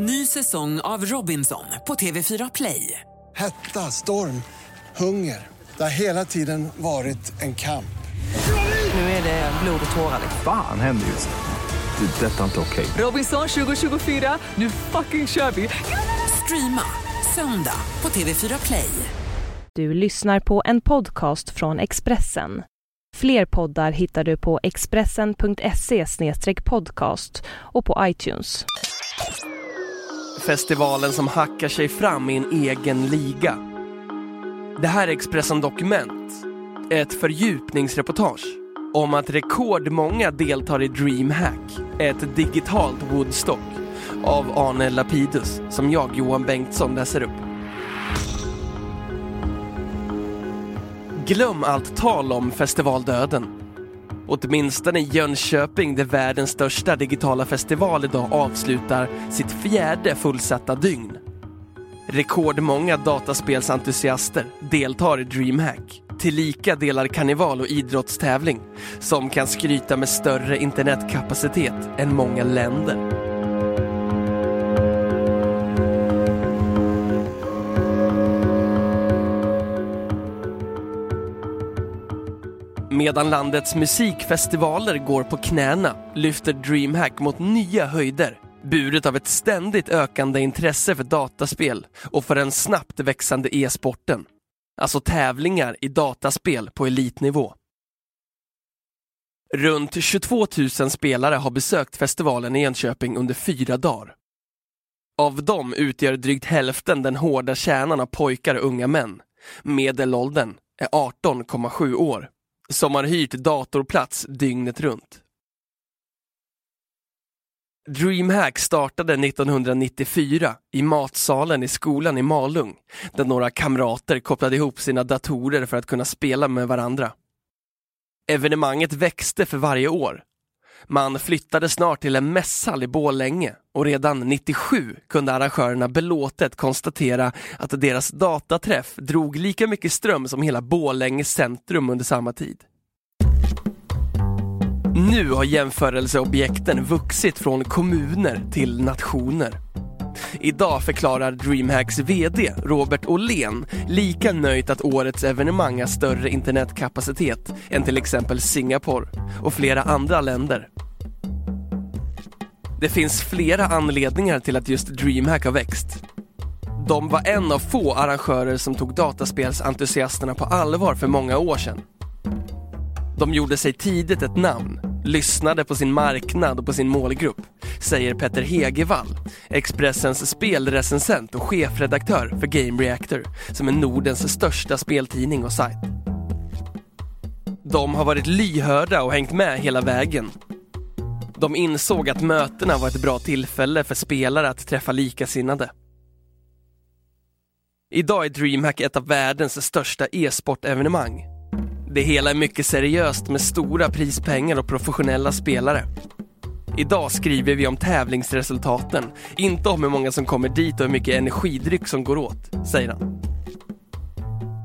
Ny säsong av Robinson på TV4 Play. Hetta, storm, hunger. Det har hela tiden varit en kamp. Nu är det blod och tårar. Fan händer just nu. Det. är Detta är inte okej. Robinson 2024, nu fucking kör vi! Streama söndag på TV4 Play. Du lyssnar på en podcast från Expressen. Fler poddar hittar du på expressen.se podcast och på iTunes. Festivalen som hackar sig fram i en egen liga. Det här är Expressen Dokument. Ett fördjupningsreportage om att rekordmånga deltar i DreamHack, ett digitalt Woodstock av Arne Lapidus som jag, Johan Bengtsson, läser upp. Glöm allt tal om festivaldöden. Åtminstone i Jönköping där världens största digitala festival idag avslutar sitt fjärde fullsatta dygn. Rekordmånga dataspelsentusiaster deltar i DreamHack, tillika delar karneval och idrottstävling som kan skryta med större internetkapacitet än många länder. Medan landets musikfestivaler går på knäna lyfter DreamHack mot nya höjder buret av ett ständigt ökande intresse för dataspel och för den snabbt växande e-sporten. Alltså tävlingar i dataspel på elitnivå. Runt 22 000 spelare har besökt festivalen i Enköping under fyra dagar. Av dem utgör drygt hälften den hårda kärnan av pojkar och unga män. Medelåldern är 18,7 år som har hyrt datorplats dygnet runt. DreamHack startade 1994 i matsalen i skolan i Malung där några kamrater kopplade ihop sina datorer för att kunna spela med varandra. Evenemanget växte för varje år. Man flyttade snart till en mässhall i Borlänge och redan 97 kunde arrangörerna belåtet konstatera att deras dataträff drog lika mycket ström som hela Borlänge centrum under samma tid. Nu har jämförelseobjekten vuxit från kommuner till nationer. Idag förklarar DreamHacks VD Robert Åhlén lika nöjt att årets evenemang har större internetkapacitet än till exempel Singapore och flera andra länder. Det finns flera anledningar till att just DreamHack har växt. De var en av få arrangörer som tog dataspelsentusiasterna på allvar för många år sedan. De gjorde sig tidigt ett namn, lyssnade på sin marknad och på sin målgrupp, säger Petter Hegevall, Expressens spelrecensent och chefredaktör för Game Reactor, som är Nordens största speltidning och sajt. De har varit lyhörda och hängt med hela vägen. De insåg att mötena var ett bra tillfälle för spelare att träffa likasinnade. Idag är DreamHack ett av världens största e-sportevenemang det hela är mycket seriöst med stora prispengar och professionella spelare. Idag skriver vi om tävlingsresultaten, inte om hur många som kommer dit och hur mycket energidryck som går åt, säger han.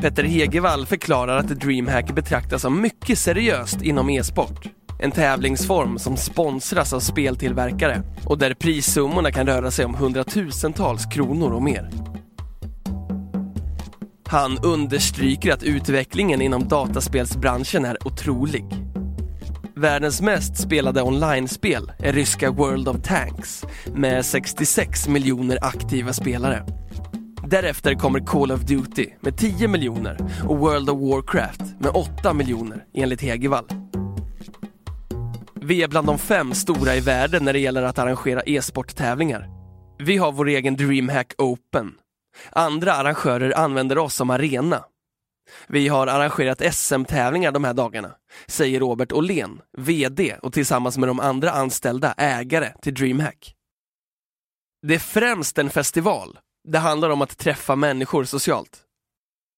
Petter Hegevall förklarar att DreamHack betraktas som mycket seriöst inom e-sport. En tävlingsform som sponsras av speltillverkare och där prissummorna kan röra sig om hundratusentals kronor och mer. Han understryker att utvecklingen inom dataspelsbranschen är otrolig. Världens mest spelade online-spel är ryska World of Tanks med 66 miljoner aktiva spelare. Därefter kommer Call of Duty med 10 miljoner och World of Warcraft med 8 miljoner enligt Hegevall. Vi är bland de fem stora i världen när det gäller att arrangera e-sporttävlingar. Vi har vår egen DreamHack Open Andra arrangörer använder oss som arena. Vi har arrangerat SM-tävlingar de här dagarna, säger Robert Åhlén, VD och tillsammans med de andra anställda ägare till DreamHack. Det är främst en festival. Det handlar om att träffa människor socialt.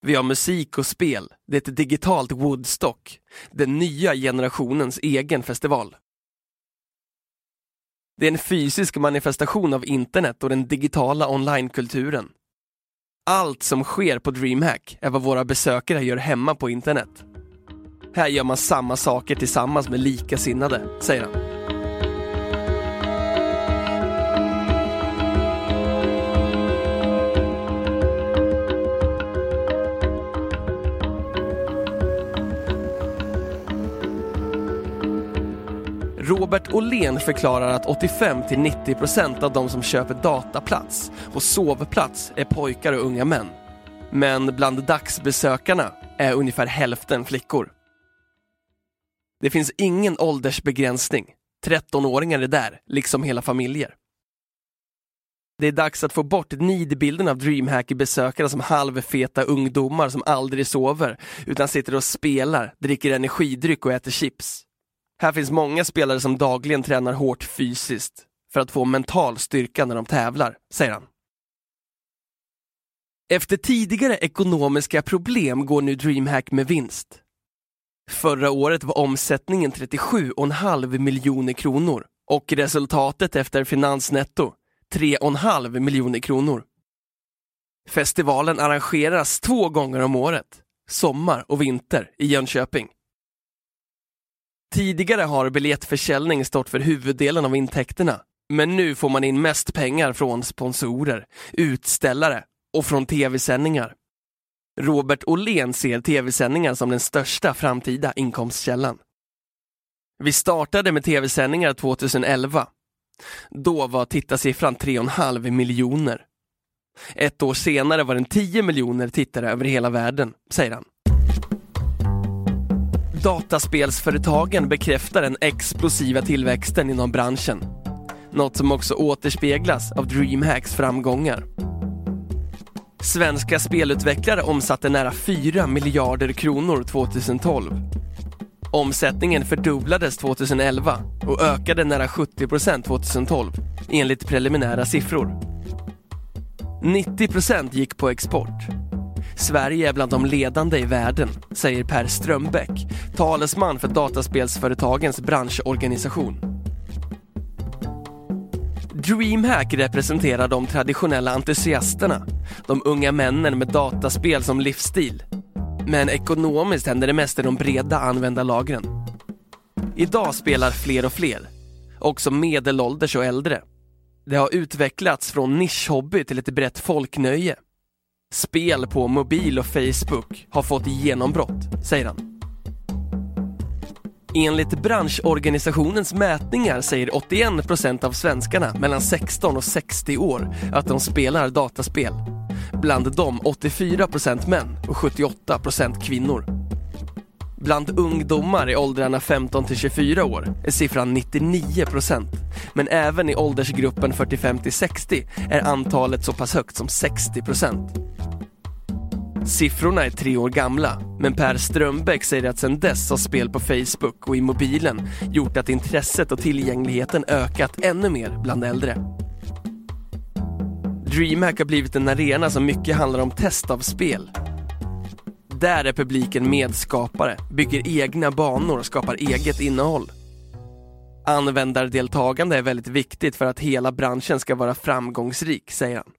Vi har musik och spel. Det är ett digitalt Woodstock. Den nya generationens egen festival. Det är en fysisk manifestation av internet och den digitala onlinekulturen. Allt som sker på DreamHack är vad våra besökare gör hemma på internet. Här gör man samma saker tillsammans med likasinnade, säger han. Robert Åhlén förklarar att 85-90% av de som köper dataplats och sovplats är pojkar och unga män. Men bland dagsbesökarna är ungefär hälften flickor. Det finns ingen åldersbegränsning. 13-åringar är där, liksom hela familjer. Det är dags att få bort nidbilden av DreamHack-besökare som halvfeta ungdomar som aldrig sover, utan sitter och spelar, dricker energidryck och äter chips. Här finns många spelare som dagligen tränar hårt fysiskt för att få mental styrka när de tävlar, säger han. Efter tidigare ekonomiska problem går nu DreamHack med vinst. Förra året var omsättningen 37,5 miljoner kronor och resultatet efter finansnetto 3,5 miljoner kronor. Festivalen arrangeras två gånger om året, sommar och vinter, i Jönköping. Tidigare har biljettförsäljning stått för huvuddelen av intäkterna, men nu får man in mest pengar från sponsorer, utställare och från tv-sändningar. Robert Åhlén ser tv-sändningar som den största framtida inkomstkällan. Vi startade med tv-sändningar 2011. Då var tittarsiffran 3,5 miljoner. Ett år senare var den 10 miljoner tittare över hela världen, säger han. Dataspelsföretagen bekräftar den explosiva tillväxten inom branschen. Något som också återspeglas av DreamHacks framgångar. Svenska spelutvecklare omsatte nära 4 miljarder kronor 2012. Omsättningen fördubblades 2011 och ökade nära 70 procent 2012 enligt preliminära siffror. 90 procent gick på export. Sverige är bland de ledande i världen, säger Per Strömbäck, talesman för dataspelsföretagens branschorganisation. DreamHack representerar de traditionella entusiasterna, de unga männen med dataspel som livsstil. Men ekonomiskt händer det mest i de breda användarlagren. Idag spelar fler och fler, också medelålders och äldre. Det har utvecklats från nischhobby till ett brett folknöje. Spel på mobil och Facebook har fått genombrott, säger han. Enligt branschorganisationens mätningar säger 81% av svenskarna mellan 16 och 60 år att de spelar dataspel. Bland dem 84% män och 78% kvinnor. Bland ungdomar i åldrarna 15 till 24 år är siffran 99 procent. men även i åldersgruppen 45 till 60 är antalet så pass högt som 60 procent. Siffrorna är tre år gamla, men Per Strömbäck säger att sedan dess har spel på Facebook och i mobilen gjort att intresset och tillgängligheten ökat ännu mer bland äldre. DreamHack har blivit en arena som mycket handlar om test av spel. Där är publiken medskapare, bygger egna banor och skapar eget innehåll. Användardeltagande är väldigt viktigt för att hela branschen ska vara framgångsrik, säger han.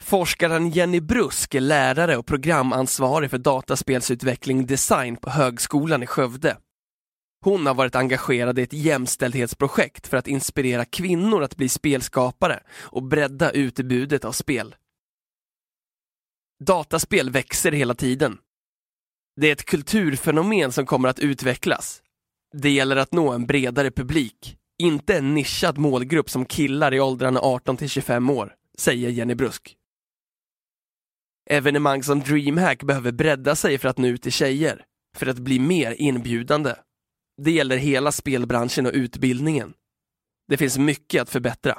Forskaren Jenny Brusk är lärare och programansvarig för dataspelsutveckling design på Högskolan i Skövde. Hon har varit engagerad i ett jämställdhetsprojekt för att inspirera kvinnor att bli spelskapare och bredda utbudet av spel. Dataspel växer hela tiden. Det är ett kulturfenomen som kommer att utvecklas. Det gäller att nå en bredare publik, inte en nischad målgrupp som killar i åldrarna 18 till 25 år, säger Jenny Brusk. Evenemang som DreamHack behöver bredda sig för att nå ut till tjejer, för att bli mer inbjudande. Det gäller hela spelbranschen och utbildningen. Det finns mycket att förbättra.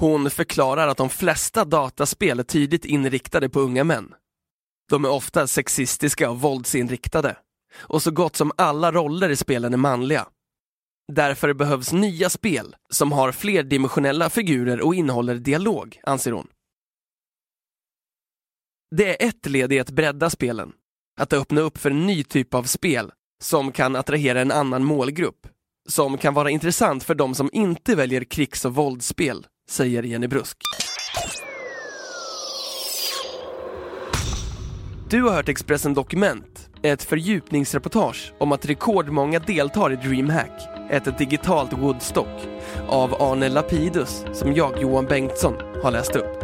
Hon förklarar att de flesta dataspel är tydligt inriktade på unga män. De är ofta sexistiska och våldsinriktade. Och så gott som alla roller i spelen är manliga. Därför behövs nya spel som har flerdimensionella figurer och innehåller dialog, anser hon. Det är ett led i att bredda spelen. Att öppna upp för en ny typ av spel som kan attrahera en annan målgrupp. Som kan vara intressant för de som inte väljer krigs och våldsspel, säger Jenny Brusk. Du har hört Expressen Dokument, ett fördjupningsreportage om att rekordmånga deltar i DreamHack, ett digitalt Woodstock, av Arne Lapidus som jag, Johan Bengtsson, har läst upp.